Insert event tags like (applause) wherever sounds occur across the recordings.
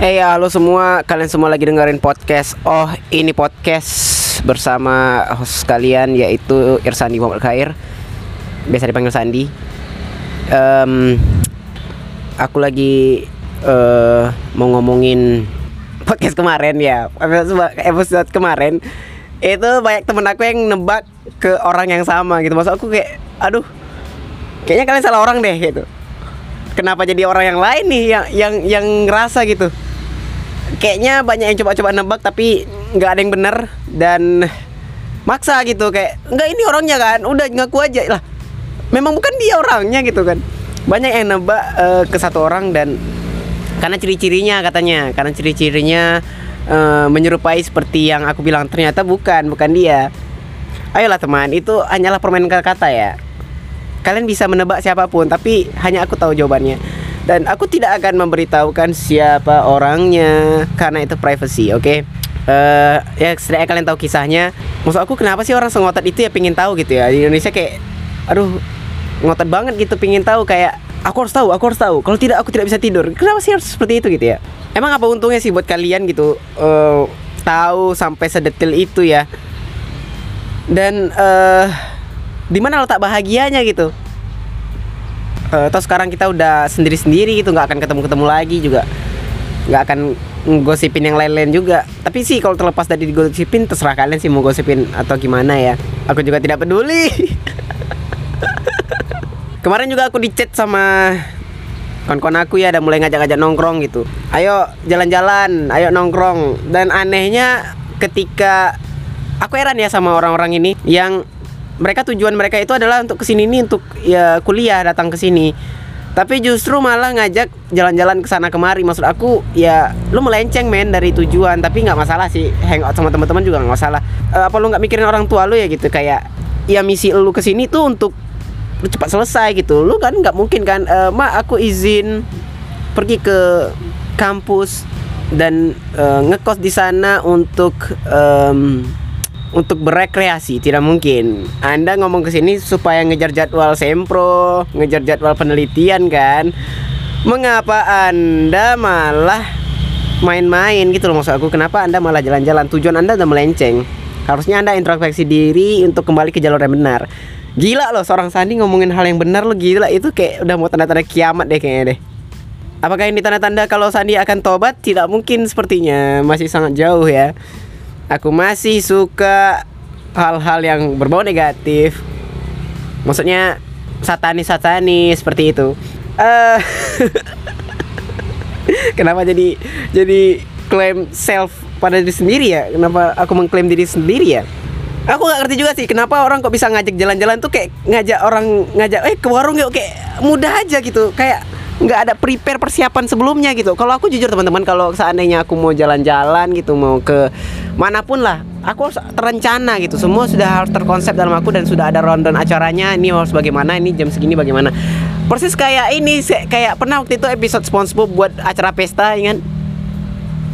Ya halo semua, kalian semua lagi dengerin podcast. Oh ini podcast bersama host kalian yaitu Irsandi Muhammad Khair. Biasa dipanggil Sandi. Em, Aku lagi eh, mau ngomongin podcast kemarin ya. Episode, episode kemarin. Itu banyak temen aku yang nebak ke orang yang sama gitu. Maksud aku kayak, aduh Kayaknya kalian salah orang deh gitu. Kenapa jadi orang yang lain nih yang yang yang ngerasa gitu kayaknya banyak yang coba-coba nebak tapi nggak ada yang bener. Dan maksa gitu kayak nggak ini orangnya kan udah ngaku aja. Lah memang bukan dia orangnya gitu kan. Banyak yang nebak eh, ke satu orang dan karena ciri-cirinya katanya karena ciri-cirinya eh, menyerupai seperti yang aku bilang ternyata bukan bukan dia. Ayolah teman itu hanyalah permainan kata-kata ya. Kalian bisa menebak siapa pun tapi hanya aku tahu jawabannya dan aku tidak akan memberitahukan siapa orangnya karena itu privacy oke? Eh, ya setidaknya kalian tahu kisahnya. Maksud aku kenapa sih orang sengotot itu ya pingin tahu gitu ya? Di Indonesia kayak aduh ngotot banget gitu pingin tahu kayak aku harus tahu aku harus tahu. Kalau tidak aku tidak bisa tidur. Kenapa sih harus seperti itu gitu ya? Emang apa untungnya sih buat kalian gitu eh, tahu sampai sedetil itu ya? Dan eh di mana letak bahagianya gitu atau sekarang kita udah sendiri-sendiri gitu nggak akan ketemu-ketemu lagi juga. Nggak akan ngosipin yang lain-lain juga. Tapi sih kalau terlepas dari digosipin terserah kalian sih mau gosipin atau gimana ya. Aku juga tidak peduli. (laughs) Kemarin juga aku dicat sama kawan-kawan aku ya ada mulai ngajak-ngajak nongkrong gitu. Ayo jalan-jalan ayo nongkrong. Dan anehnya ketika aku heran ya sama orang-orang ini yang mereka tujuan mereka itu adalah untuk ke sini nih untuk ya kuliah datang ke sini. Tapi justru malah ngajak jalan-jalan ke sana kemari. Maksud aku ya lu melenceng men dari tujuan. Tapi nggak masalah sih hangout sama teman-teman juga nggak masalah. Eh, apa lu nggak mikirin orang tua lu ya gitu? Kayak ya misi lu ke sini tuh untuk lu cepat selesai gitu. Lu kan nggak mungkin kan eh, ma aku izin pergi ke kampus dan eh, ngekos di sana untuk em, untuk berekreasi tidak mungkin. Anda ngomong ke sini supaya ngejar jadwal sempro, ngejar jadwal penelitian kan? Mengapa Anda malah main-main gitu loh maksud aku? Kenapa Anda malah jalan-jalan? Tujuan Anda udah melenceng. Harusnya Anda introspeksi diri untuk kembali ke jalur yang benar. Gila loh seorang Sandi ngomongin hal yang benar lo gila itu kayak udah mau tanda-tanda kiamat deh kayaknya deh. Apakah ini tanda-tanda kalau Sandi akan tobat? Tidak mungkin sepertinya, masih sangat jauh ya. Aku masih suka hal-hal yang berbau negatif. Maksudnya satanis-satanis seperti itu. Eh (laughs) Kenapa jadi jadi klaim self pada diri sendiri ya? Kenapa aku mengklaim diri sendiri ya? Aku gak ngerti juga sih kenapa orang kok bisa ngajak jalan-jalan tuh kayak ngajak orang ngajak eh ke warung yuk kayak mudah aja gitu kayak nggak ada prepare persiapan sebelumnya gitu. Kalau aku jujur teman-teman kalau seandainya aku mau jalan-jalan gitu mau ke mana pun lah, aku harus terencana gitu. Semua sudah harus terkonsep dalam aku dan sudah ada rundown acaranya. Ini harus bagaimana, ini jam segini bagaimana. Persis kayak ini kayak pernah waktu itu episode SpongeBob buat acara pesta ya kan.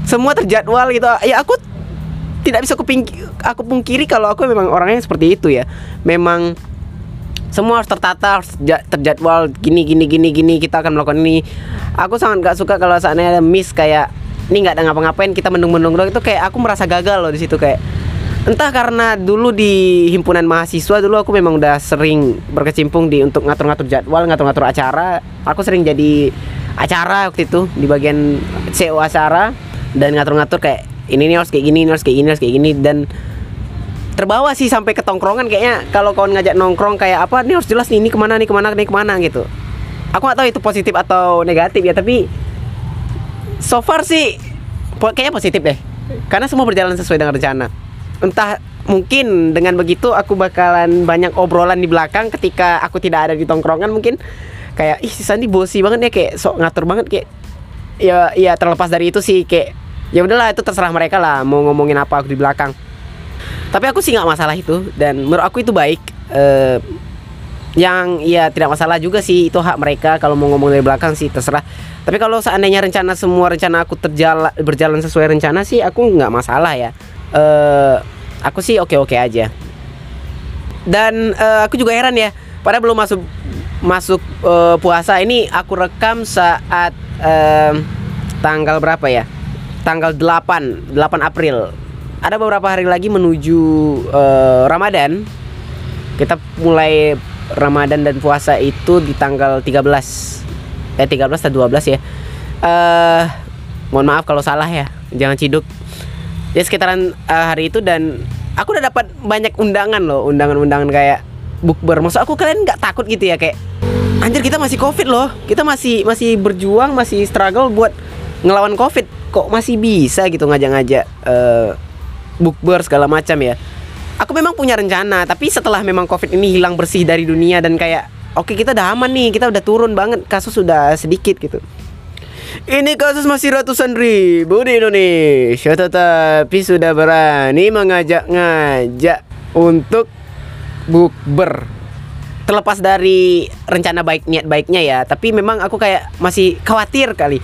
Semua terjadwal gitu. Ya aku tidak bisa aku, pingki- aku pungkiri kalau aku memang orangnya seperti itu ya. Memang semua harus tertata, harus ja- terjadwal gini gini gini gini kita akan melakukan ini. Aku sangat gak suka kalau seandainya ada miss kayak ini nggak ada ngapa-ngapain kita mendung-mendung doang itu kayak aku merasa gagal loh di situ kayak entah karena dulu di himpunan mahasiswa dulu aku memang udah sering berkecimpung di untuk ngatur-ngatur jadwal, ngatur-ngatur acara. Aku sering jadi acara waktu itu di bagian CEO acara dan ngatur-ngatur kayak ini nih harus kayak gini, ini harus kayak gini, harus kayak gini dan terbawa sih sampai ke tongkrongan kayaknya. Kalau kawan ngajak nongkrong kayak apa nih harus jelas nih ini ke mana nih ke mana nih ke mana gitu. Aku nggak tahu itu positif atau negatif ya tapi so far sih kayaknya positif deh. Karena semua berjalan sesuai dengan rencana. Entah mungkin dengan begitu aku bakalan banyak obrolan di belakang ketika aku tidak ada di tongkrongan mungkin. Kayak ih si Sandi bosi banget ya kayak sok ngatur banget kayak ya ya terlepas dari itu sih kayak ya udahlah itu terserah mereka lah mau ngomongin apa aku di belakang tapi aku sih nggak masalah itu. Dan menurut aku itu baik. Eh, yang ya tidak masalah juga sih itu hak mereka. Kalau mau ngomong dari belakang sih terserah. Tapi kalau seandainya rencana semua rencana aku terjala, berjalan sesuai rencana sih aku nggak masalah ya. Eh aku sih oke oke aja. Dan eh, aku juga heran ya pada belum masuk masuk eh, puasa ini aku rekam saat em, tanggal berapa ya? Tanggal 8 8 April ada beberapa hari lagi menuju uh, Ramadan. Kita mulai Ramadan dan puasa itu di tanggal 13 eh 13 atau 12 ya. Uh, mohon maaf kalau salah ya. Jangan ciduk. Ya sekitaran uh, hari itu dan aku udah dapat banyak undangan loh. Undangan-undangan kayak bukber. Maksud aku kalian nggak takut gitu ya? Kayak anjir kita masih covid loh. Kita masih masih berjuang masih struggle buat ngelawan covid. Kok masih bisa gitu ngajak-ngajak uh, bukber segala macam ya. Aku memang punya rencana tapi setelah memang covid ini hilang bersih dari dunia dan kayak oke kita udah aman nih kita udah turun banget kasus sudah sedikit gitu. Ini kasus masih ratusan ribu di Indonesia Tetapi sudah berani mengajak-ngajak untuk bukber. Terlepas dari rencana baik niat baiknya ya Tapi memang aku kayak masih khawatir kali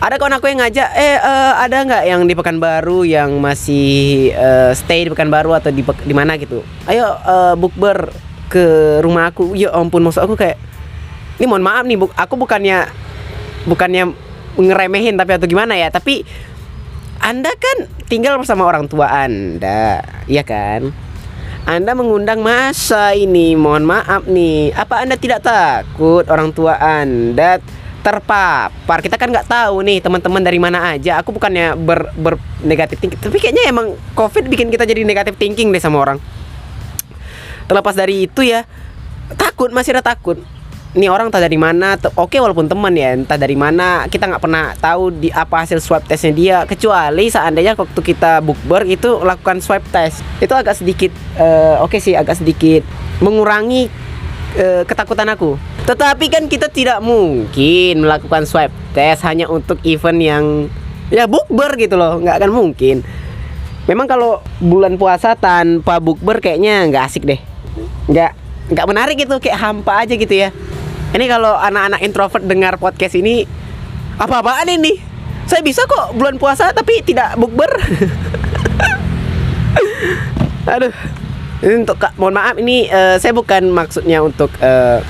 ada kawan aku yang ngajak eh uh, ada nggak yang di Pekanbaru yang masih uh, stay di Pekanbaru atau di di mana gitu? Ayo uh, bukber ke rumah aku. Ya ampun maksud aku kayak ini mohon maaf nih bu aku bukannya bukannya ngeremehin tapi atau gimana ya tapi anda kan tinggal bersama orang tua anda ya kan? Anda mengundang masa ini mohon maaf nih. Apa anda tidak takut orang tua anda terpapar kita kan nggak tahu nih teman-teman dari mana aja. Aku bukannya ber, ber negatif thinking tapi kayaknya emang covid bikin kita jadi negatif thinking deh sama orang. Terlepas dari itu ya takut masih ada takut. Ini orang entah dari mana oke walaupun teman ya entah dari mana kita nggak pernah tahu di apa hasil swab testnya dia. Kecuali seandainya waktu kita bukber itu lakukan swab test itu agak sedikit uh, oke okay sih agak sedikit mengurangi uh, ketakutan aku tetapi kan kita tidak mungkin melakukan swab test hanya untuk event yang ya bukber gitu loh nggak akan mungkin memang kalau bulan puasa tanpa bukber kayaknya nggak asik deh nggak nggak menarik gitu kayak hampa aja gitu ya ini kalau anak-anak introvert dengar podcast ini apa-apaan ini? Saya bisa kok bulan puasa tapi tidak bukber. (laughs) Aduh. Ini untuk mohon maaf ini uh, saya bukan maksudnya untuk uh,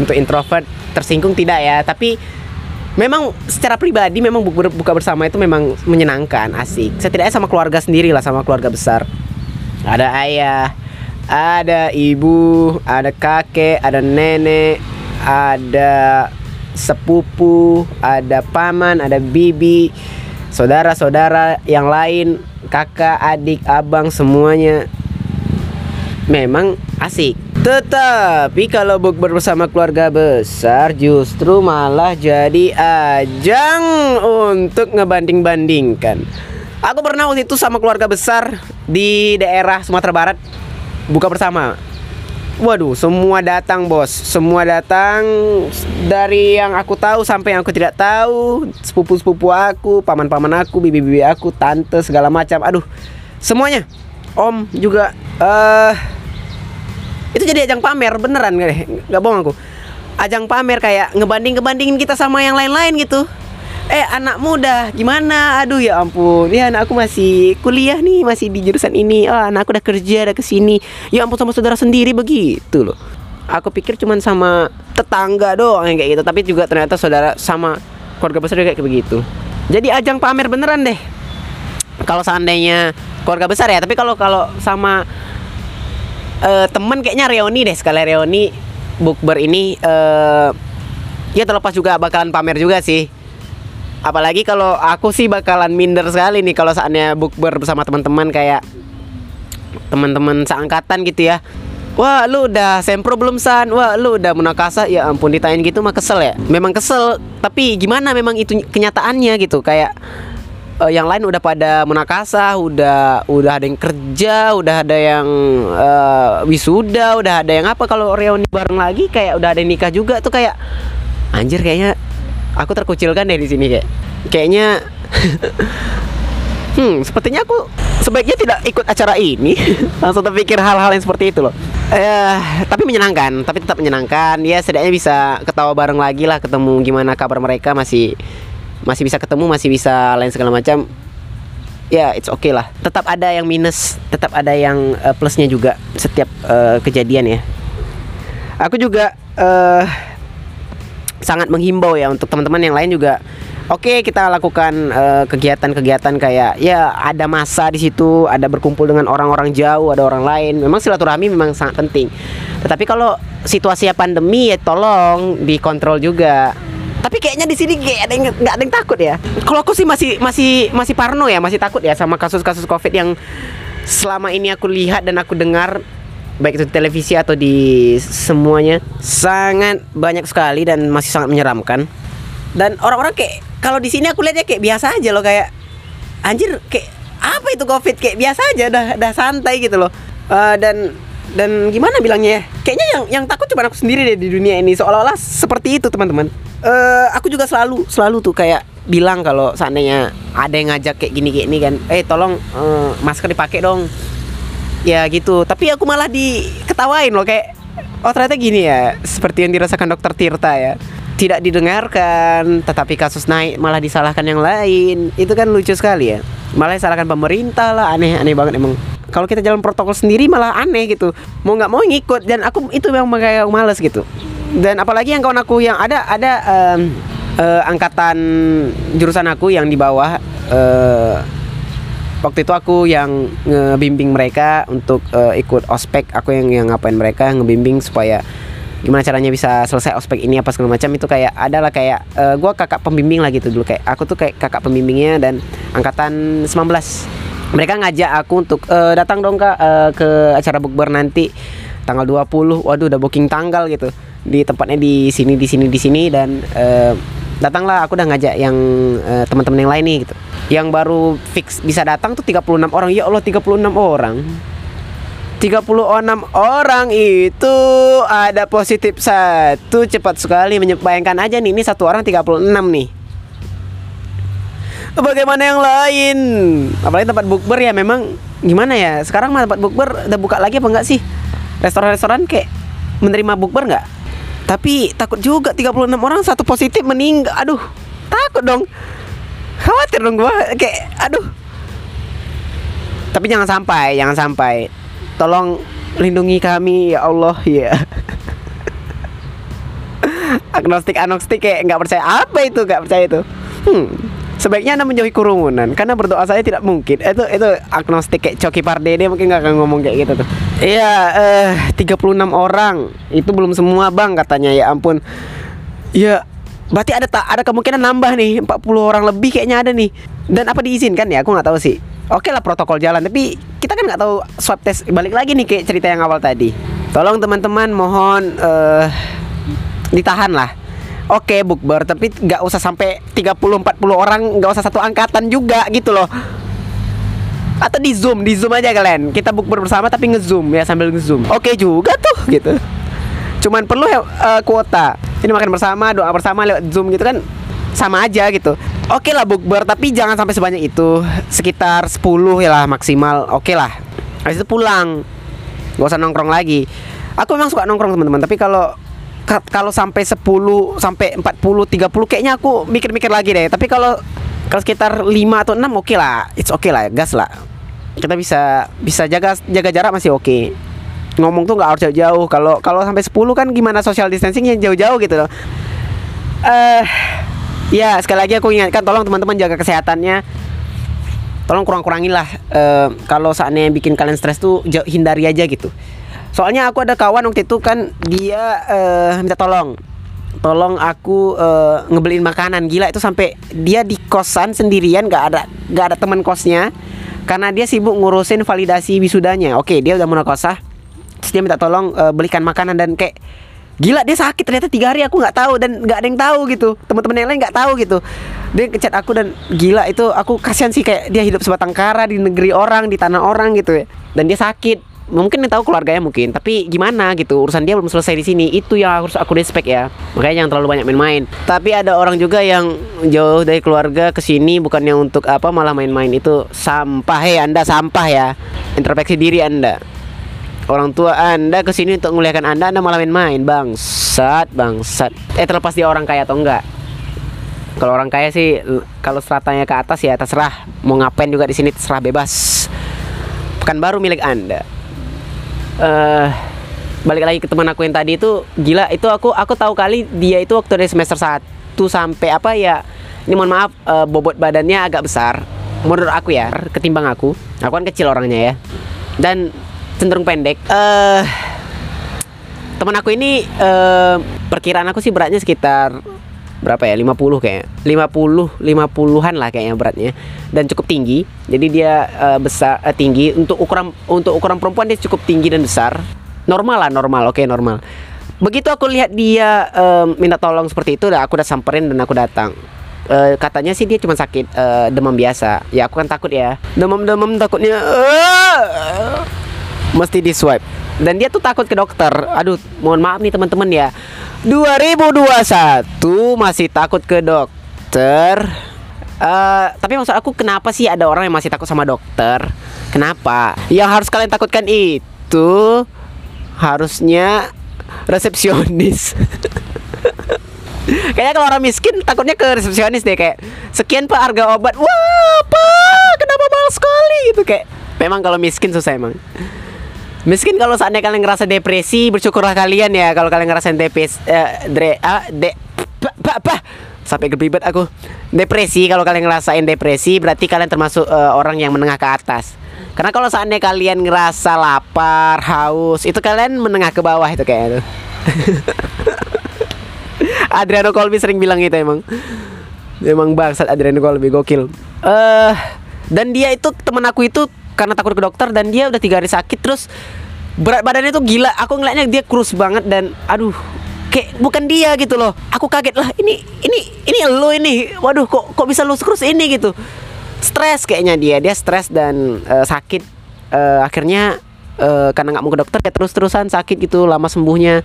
untuk introvert tersinggung tidak ya, tapi memang secara pribadi memang buka, bersama itu memang menyenangkan, asik. Setidaknya sama keluarga sendiri lah, sama keluarga besar. Ada ayah, ada ibu, ada kakek, ada nenek, ada sepupu, ada paman, ada bibi, saudara-saudara yang lain, kakak, adik, abang semuanya memang asik. Tetapi kalau bukber bersama keluarga besar justru malah jadi ajang untuk ngebanding-bandingkan. Aku pernah waktu itu sama keluarga besar di daerah Sumatera Barat buka bersama Waduh, semua datang bos, semua datang dari yang aku tahu sampai yang aku tidak tahu, sepupu-sepupu aku, paman-paman aku, bibi-bibi aku, tante segala macam. Aduh, semuanya. Om juga uh, itu jadi ajang pamer beneran gak Gak bohong aku. Ajang pamer kayak ngebanding-ngebandingin kita sama yang lain-lain gitu. Eh anak muda gimana? Aduh ya ampun. Ya anak aku masih kuliah nih masih di jurusan ini. Oh anak aku udah kerja udah ke sini. Ya ampun sama saudara sendiri begitu loh. Aku pikir cuman sama tetangga doang yang kayak gitu. Tapi juga ternyata saudara sama keluarga besar juga kayak begitu. Jadi ajang pamer beneran deh. Kalau seandainya keluarga besar ya tapi kalau kalau sama uh, temen kayaknya reuni deh sekali reuni bukber ini uh, ya terlepas juga bakalan pamer juga sih apalagi kalau aku sih bakalan minder sekali nih kalau saatnya bukber bersama teman-teman kayak teman-teman seangkatan gitu ya Wah lu udah sempro belum San? Wah lu udah munakasa? Ya ampun ditanyain gitu mah kesel ya Memang kesel Tapi gimana memang itu kenyataannya gitu Kayak uh, yang lain udah pada munakasa Udah udah ada yang kerja Udah ada yang uh, wisuda Udah ada yang apa. Kalau reuni bareng lagi Kayak udah ada yang nikah juga tuh kayak Anjir kayaknya aku terkucilkan deh di sini kayak. Kayaknya (laughs) hmm sepertinya aku sebaiknya tidak ikut acara ini. (laughs) Langsung terpikir hal-hal yang seperti itu loh. Eh tapi menyenangkan tapi tetap menyenangkan. Ya setidaknya bisa ketawa bareng lagi lah ketemu gimana kabar mereka masih masih bisa ketemu masih bisa lain segala macam ya it's okay lah tetap ada yang minus tetap ada yang uh, plusnya juga setiap uh, kejadian ya aku juga uh, sangat menghimbau ya untuk teman-teman yang lain juga Oke, kita lakukan kegiatan-kegiatan kayak ya ada masa di situ, ada berkumpul dengan orang-orang jauh, ada orang lain. Memang silaturahmi memang sangat penting. Tetapi kalau situasinya pandemi ya tolong dikontrol juga. Tapi kayaknya di sini kayak ada yang nggak ada yang takut ya. Kalau aku sih masih masih masih parno ya, masih takut ya sama kasus-kasus Covid yang selama ini aku lihat dan aku dengar baik itu di televisi atau di semuanya sangat banyak sekali dan masih sangat menyeramkan. Dan orang-orang kayak kalau di sini aku lihatnya kayak biasa aja loh kayak anjir kayak apa itu covid kayak biasa aja dah dah santai gitu loh Eh, dan dan gimana bilangnya ya? Kayaknya yang yang takut cuma aku sendiri deh di dunia ini. Seolah-olah seperti itu teman-teman. Eh, aku juga selalu selalu tuh kayak bilang kalau seandainya ada yang ngajak kayak gini kayak ini kan eh tolong eh, masker dipakai dong. Ya gitu. Tapi aku malah diketawain loh kayak oh ternyata gini ya seperti yang dirasakan dokter Tirta ya. Tidak didengarkan tetapi kasus naik malah disalahkan yang lain. Itu kan lucu sekali ya. Malah disalahkan pemerintah lah aneh aneh banget emang kalau kita jalan protokol sendiri malah aneh gitu. Mau nggak mau ngikut dan aku itu memang kayak males gitu. Dan apalagi yang kawan aku yang ada ada em, eh, angkatan jurusan aku yang di bawah eh, waktu itu aku yang ngebimbing mereka untuk eh, ikut ospek. Aku yang yang ngapain mereka ngebimbing supaya gimana caranya bisa selesai ospek ini apa segala macam. Itu kayak adalah kayak eh, gua kakak pembimbing lah gitu dulu. Kayak aku tuh kayak kakak pembimbingnya dan angkatan 19 mereka ngajak aku untuk eh, datang dong kak eh, ke acara bukber nanti. Tanggal 20 waduh udah booking tanggal gitu. Di tempatnya di sini di sini di sini. Dan eh, datanglah aku udah ngajak yang eh, teman-teman yang lain nih gitu. Yang baru fix bisa datang tuh 36 orang. Ya Allah 36 orang? 36 orang itu ada positif satu. Cepat sekali Menye- bayangkan aja nih ini satu orang 36 nih Bagaimana yang lain? Apalagi tempat bukber ya memang gimana ya? Sekarang mah tempat bukber udah buka lagi apa enggak sih? Restoran-restoran kayak menerima bukber nggak? Tapi takut juga 36 orang satu positif meninggal. Aduh, takut dong. Khawatir dong gua kayak aduh. Tapi jangan sampai, jangan sampai. Tolong lindungi kami ya Allah ya. (laughs) agnostik agnostik kayak nggak percaya apa itu nggak percaya itu hmm sebaiknya anda menjauhi kerumunan. Karena berdoa saya tidak mungkin. Itu itu agnostik kayak Coki Pardede mungkin nggak akan ngomong kayak gitu tuh. Iya eh 36 orang. Itu belum semua bang katanya. Ya ampun. Ya berarti ada tak ada kemungkinan nambah nih. 40 orang lebih kayaknya ada nih. Dan apa diizinkan ya? Aku nggak tahu sih. Oke lah protokol jalan. Tapi kita kan nggak tahu swab test balik lagi nih kayak cerita yang awal tadi. Tolong teman-teman mohon eh ditahan lah Oke bukber tapi nggak usah sampai 30-40 orang nggak usah satu angkatan juga gitu loh. Atau di zoom di zoom aja kalian. Kita bukber bersama tapi ngezoom ya sambil ngezoom. Oke juga tuh gitu. Cuman perlu eh, kuota. Ini makan bersama doa bersama lewat zoom gitu kan sama aja gitu. Oke lah bukber tapi jangan sampai sebanyak itu. Sekitar 10 ya lah maksimal. Oke lah. Habis itu pulang. Gak usah nongkrong lagi. Aku memang suka nongkrong teman-teman. Tapi kalau ka- kalau sampai 10 sampai 40 30 kayaknya aku mikir-mikir lagi deh. Tapi kalau kalau sekitar 5 atau 6 oke lah. It's oke lah gas lah. Kita bisa bisa jaga jaga jarak masih oke. Ngomong tuh nggak harus jauh-jauh. Kalau kalau sampai 10 kan gimana social distancingnya jauh-jauh gitu loh. Eh ya sekali lagi aku ingatkan tolong teman-teman jaga kesehatannya. Tolong kurang-kurangin lah. Eh, kalau saatnya bikin kalian stres tuh hindari aja gitu soalnya aku ada kawan waktu itu kan dia eh, minta tolong. Tolong aku eh, ngebeliin makanan. Gila itu sampai dia di kosan sendirian gak ada gak ada teman kosnya. Karena dia sibuk ngurusin validasi wisudanya. Oke dia udah mau kosah terus dia minta tolong eh, belikan makanan dan kayak gila dia sakit ternyata tiga hari aku nggak tahu dan nggak ada yang tahu gitu. Teman-teman yang lain nggak tahu gitu. Dia ngechat aku dan gila itu aku kasihan sih kayak dia hidup sebatang kara di negeri orang di tanah orang gitu ya. Dan dia sakit mungkin yang tahu keluarganya mungkin tapi gimana gitu urusan dia belum selesai di sini. Itu yang harus aku respect ya. Makanya jangan terlalu banyak main-main. Tapi ada orang juga yang jauh dari keluarga ke sini bukannya untuk apa malah main-main. Itu sampah hei anda sampah ya. Introspeksi diri anda. Orang tua anda ke sini untuk muliakan anda Anda malah main-main. Bangsat Bangsat. Eh terlepas dia orang kaya atau enggak. Kalau orang kaya sih Kalau stratanya ke atas ya terserah Mau ngapain juga di sini terserah bebas. Pekan baru milik anda eh Balik lagi ke teman aku yang tadi itu Gila itu aku aku tahu kali Dia itu waktu dari semester 1 Sampai apa ya ini mohon maaf uh, bobot badannya agak besar menurut aku ya ketimbang aku. Aku kan kecil orangnya ya dan cenderung pendek. Uh, teman aku ini uh, perkiraan aku sih beratnya sekitar berapa ya? 50 kayak. 50 50-an lah kayaknya beratnya. Dan cukup tinggi. Jadi dia uh, besar uh, tinggi. Untuk ukuran untuk ukuran perempuan dia cukup tinggi dan besar. Normal lah normal. Oke okay, normal. Begitu aku lihat dia um, minta tolong seperti itu udah aku udah samperin dan aku datang. Uh, katanya sih dia cuma sakit uh, demam biasa. Ya aku kan takut ya. Demam demam takutnya uh, mesti di swipe dan dia tuh takut ke dokter aduh mohon maaf nih teman-teman ya 2021 masih takut ke dokter. Uh, tapi maksud aku kenapa sih ada orang yang masih takut sama dokter? Kenapa? Yang harus kalian takutkan itu harusnya resepsionis. (laughs) Kayaknya kalau orang miskin takutnya ke resepsionis deh kayak sekian pak harga obat. Wah, pak, kenapa mahal sekali gitu kayak. Memang kalau miskin susah emang. Miskin kalau saatnya kalian ngerasa depresi, bersyukurlah kalian ya kalau kalian ngerasain depresi uh, dre ah, de bah, bah, sampai gebibet aku. Depresi kalau kalian ngerasain depresi berarti kalian termasuk uh, orang yang menengah ke atas. Karena kalau saatnya kalian ngerasa lapar, haus, itu kalian menengah ke bawah itu kayak itu. (laughs) Adriano Colby sering bilang gitu emang. Emang bangsat Adriano Colby gokil. Eh uh, dan dia itu teman aku itu karena takut ke dokter dan dia udah tiga hari sakit terus berat badannya tuh gila. Aku ngeliatnya dia kurus banget dan aduh kayak bukan dia gitu loh. Aku kaget lah ini ini ini lo ini. Waduh kok kok bisa lu kurus ini gitu. Stres kayaknya dia. Dia stres dan uh, sakit. Uh, akhirnya uh, karena nggak mau ke dokter ya terus terusan sakit gitu lama sembuhnya.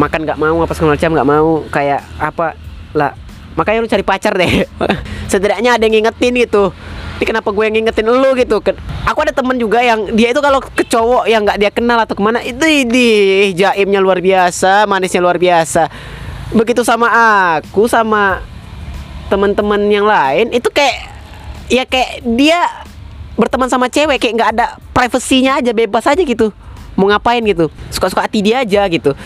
Makan nggak mau apa segala macam nggak mau. Kayak apa lah makanya lu cari pacar deh. (laughs) Setidaknya ada yang ngingetin gitu. Ini kenapa gue yang ngingetin lu gitu? Aku ada temen juga yang dia itu kalau ke cowok yang nggak dia kenal atau ke mana itu di jaimnya luar biasa manisnya luar biasa. Begitu sama aku sama teman-teman yang lain itu kayak ya kayak dia berteman sama cewek kayak nggak ada privasinya aja bebas aja gitu. Mau ngapain gitu? Suka-suka hati dia aja gitu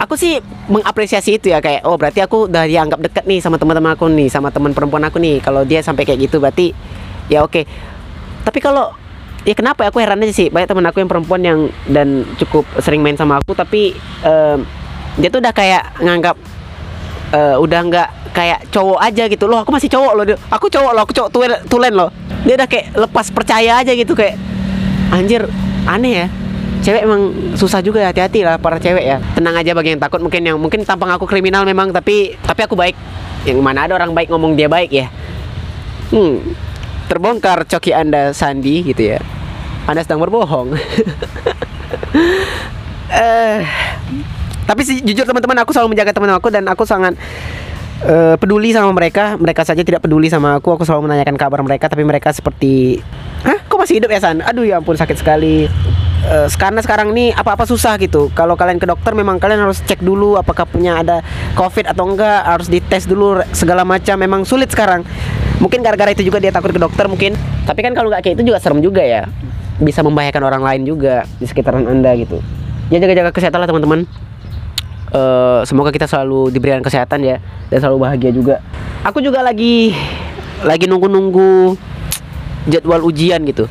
aku sih mengapresiasi itu ya kayak oh berarti aku udah dianggap deket nih sama teman-teman aku nih sama teman perempuan aku nih. Kalau dia sampai kayak gitu berarti ya oke. Okay. tapi kalau ya kenapa ya? Aku heran aja sih. Banyak teman aku yang perempuan yang dan cukup sering main sama aku tapi um, dia tuh udah kayak nganggap uh, udah nggak kayak cowok aja gitu loh. Aku masih cowok loh aku cowok loh aku cowok tulen, tulen loh. Dia udah kayak lepas percaya aja gitu kayak anjir aneh ya cewek emang susah juga hati-hati lah para cewek ya tenang aja bagi yang takut mungkin yang mungkin tampang aku kriminal memang tapi tapi aku baik yang mana ada orang baik ngomong dia baik ya hmm terbongkar coki Anda Sandi gitu ya. Anda sedang berbohong. uh, (laughs) tapi sih jujur teman-teman aku selalu menjaga teman aku dan aku sangat uh, peduli sama mereka. Mereka saja tidak peduli sama aku. Aku selalu menanyakan kabar mereka tapi mereka seperti Hah, kok masih hidup ya San? Aduh ya ampun sakit sekali. Uh, karena sekarang ini apa-apa susah gitu. Kalau kalian ke dokter memang kalian harus cek dulu apakah punya ada COVID atau enggak, harus dites dulu segala macam. Memang sulit sekarang. Mungkin gara-gara itu juga dia takut ke dokter mungkin. Tapi kan kalau nggak kayak itu juga serem juga ya. Bisa membahayakan orang lain juga di sekitaran anda gitu. Ya jaga-jaga kesehatan lah teman-teman. Uh, semoga kita selalu diberikan kesehatan ya dan selalu bahagia juga. Aku juga lagi lagi nunggu-nunggu jadwal ujian gitu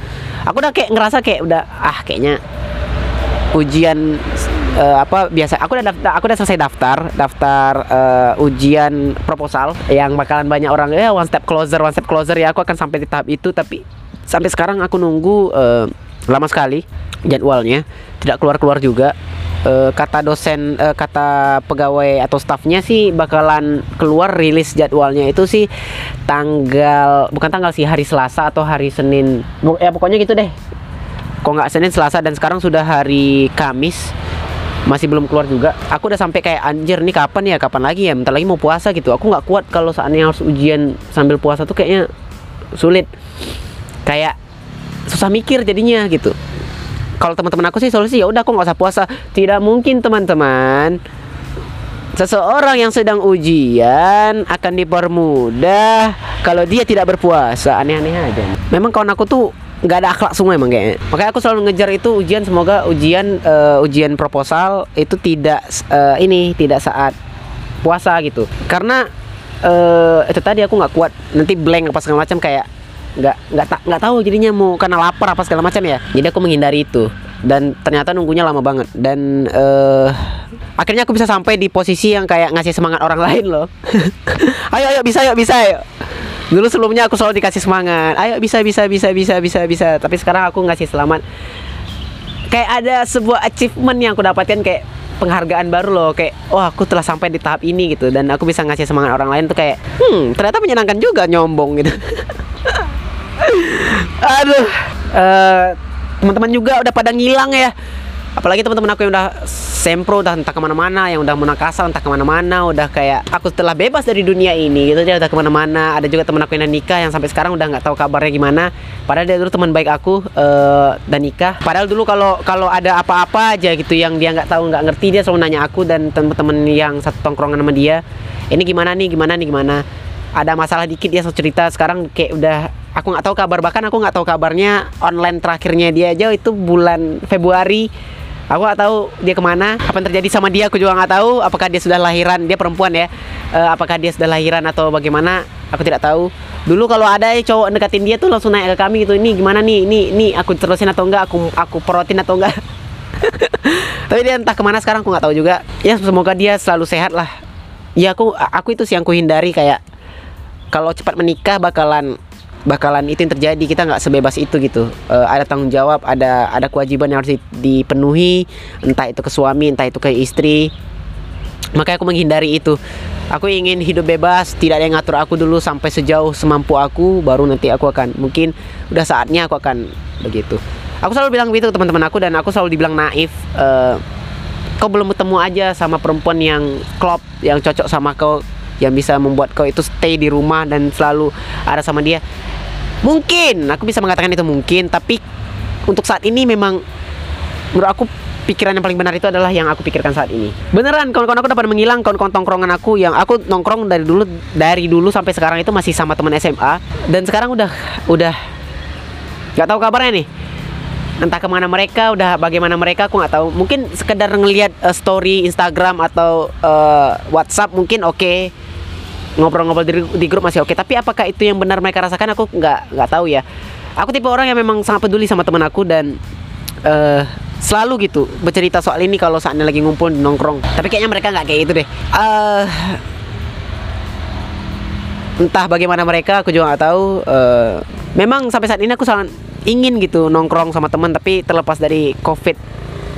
aku udah kayak ngerasa kayak udah ah kayaknya ujian uh, apa biasa. Aku udah daftar aku udah selesai daftar daftar uh, ujian proposal yang bakalan banyak orang ya one step closer one step closer ya aku akan sampai di tahap itu. Tapi sampai sekarang aku nunggu uh, lama sekali jadwalnya tidak keluar keluar juga. Uh, kata dosen uh, kata pegawai atau staffnya sih bakalan keluar rilis jadwalnya itu sih tanggal bukan tanggal sih hari Selasa atau hari Senin. Ya pokoknya gitu deh. Kok nggak Senin Selasa dan sekarang sudah hari Kamis masih belum keluar juga. Aku udah sampai kayak anjir nih kapan ya? Kapan lagi ya? Bentar lagi mau puasa gitu. Aku nggak kuat kalau saatnya harus ujian sambil puasa tuh kayaknya sulit. Kayak susah mikir jadinya gitu. Kalau teman-teman aku sih solusi ya udah aku nggak usah puasa. Tidak mungkin teman-teman. Seseorang yang sedang ujian akan dipermudah kalau dia tidak berpuasa. Aneh-aneh aja. Memang kawan aku tuh nggak ada akhlak semua emang kayaknya. Makanya aku selalu ngejar itu ujian semoga ujian uh, ujian proposal itu tidak uh, ini tidak saat puasa gitu. Karena eh itu tadi aku nggak kuat nanti blank apa segala macam kayak nggak nggak tak nggak tahu jadinya mau karena lapar apa segala macam ya. Jadi aku menghindari itu. Dan ternyata nunggunya lama banget. Dan eh akhirnya aku bisa sampai di posisi yang kayak ngasih semangat orang (laughs) lain loh. Ayo ayo bisa ayo bisa ayo. Dulu sebelumnya aku selalu dikasih semangat. Ayo bisa bisa bisa bisa bisa bisa. Tapi sekarang aku ngasih selamat. Kayak ada sebuah achievement yang aku dapatkan kayak penghargaan baru loh. Kayak wah aku telah sampai di tahap ini gitu. Dan aku bisa ngasih semangat orang lain tuh kayak hmm ternyata menyenangkan juga nyombong gitu (laughs) aduh eh teman-teman juga udah pada ngilang ya. Apalagi teman-teman aku yang udah sempro udah entah ke mana-mana yang udah munakasa entah ke mana-mana udah kayak aku telah bebas dari dunia ini gitu. Dia udah ke mana-mana. Ada juga teman aku yang udah nikah yang sampai sekarang udah nggak tahu kabarnya gimana. Padahal dia dulu teman baik aku eh dan nikah. Padahal dulu kalau kalau ada apa-apa aja gitu yang dia nggak tahu nggak ngerti dia selalu nanya aku dan teman-teman yang satu tongkrongan sama dia ini gimana nih gimana nih gimana ada masalah dikit dia cerita. Sekarang kayak udah aku nggak tahu kabar. Bahkan aku nggak tahu kabarnya online terakhirnya dia aja itu bulan Februari. Aku nggak tahu dia ke mana apa yang terjadi sama dia aku juga nggak tahu. Apakah dia sudah lahiran? Dia perempuan ya. Eh, apakah dia sudah lahiran atau bagaimana? Aku tidak tahu. Dulu kalau ada cowok deketin dia tuh langsung naik ke kami gitu ini gimana nih? Ini ini aku terusin atau enggak? Aku aku porotin atau enggak? (laughs) Tapi dia entah ke mana sekarang aku nggak tahu juga. Ya semoga dia selalu sehat lah. Ya aku aku itu sih yang ku hindari kayak kalau cepat menikah bakalan bakalan itu yang terjadi. Kita nggak sebebas itu gitu. Eh, ada tanggung jawab ada ada kewajiban yang harus di- dipenuhi. Entah itu ke suami entah itu ke istri. Makanya aku menghindari itu. Aku ingin hidup bebas tidak ada yang ngatur aku dulu sampai sejauh semampu aku baru nanti aku akan mungkin udah saatnya aku akan begitu. Aku selalu bilang begitu teman-teman aku dan aku selalu dibilang naif eh, kau belum ketemu aja sama perempuan yang klop yang cocok sama kau yang bisa membuat kau itu stay di rumah dan selalu ada sama dia? Mungkin. Aku bisa mengatakan itu mungkin tapi untuk saat ini memang menurut aku pikiran yang paling benar itu adalah yang aku pikirkan saat ini. Beneran kawan-kawan aku dapat menghilang kawan-kawan tongkrongan aku yang aku nongkrong dari dulu dari dulu sampai sekarang itu masih sama teman SMA dan sekarang udah udah nggak tahu kabarnya nih. Entah ke mana mereka udah bagaimana mereka aku nggak tahu. Mungkin sekedar ngelihat eh, story Instagram atau eh, WhatsApp mungkin oke ngobrol-ngobrol di, di grup masih oke. Tapi apakah itu yang benar mereka rasakan? Aku nggak nggak tahu ya. Aku tipe orang yang memang sangat peduli sama teman aku dan eh selalu gitu bercerita soal ini kalau saatnya lagi ngumpul nongkrong. Tapi kayaknya mereka nggak kayak itu deh. Eh entah bagaimana mereka aku juga nggak tahu. Eh, memang sampai saat ini aku sangat ingin gitu nongkrong sama teman tapi terlepas dari covid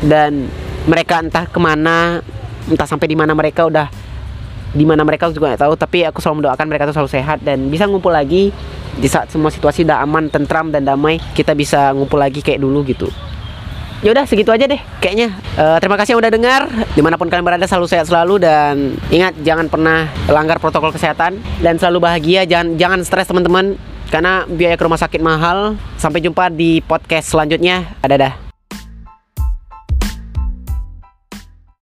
dan mereka entah ke mana entah sampai di mana mereka udah di mana mereka juga nggak tahu tapi aku selalu mendoakan mereka tuh selalu sehat dan bisa ngumpul lagi di saat semua situasi udah aman tentram dan damai kita bisa ngumpul lagi kayak dulu gitu. Ya udah segitu aja deh kayaknya. Eh, terima kasih yang udah dengar. Di mana pun kalian berada selalu sehat selalu dan ingat jangan pernah langgar protokol kesehatan dan selalu bahagia. Jangan jangan stres teman-teman karena biaya ke rumah sakit mahal. Sampai jumpa di podcast selanjutnya. Dadah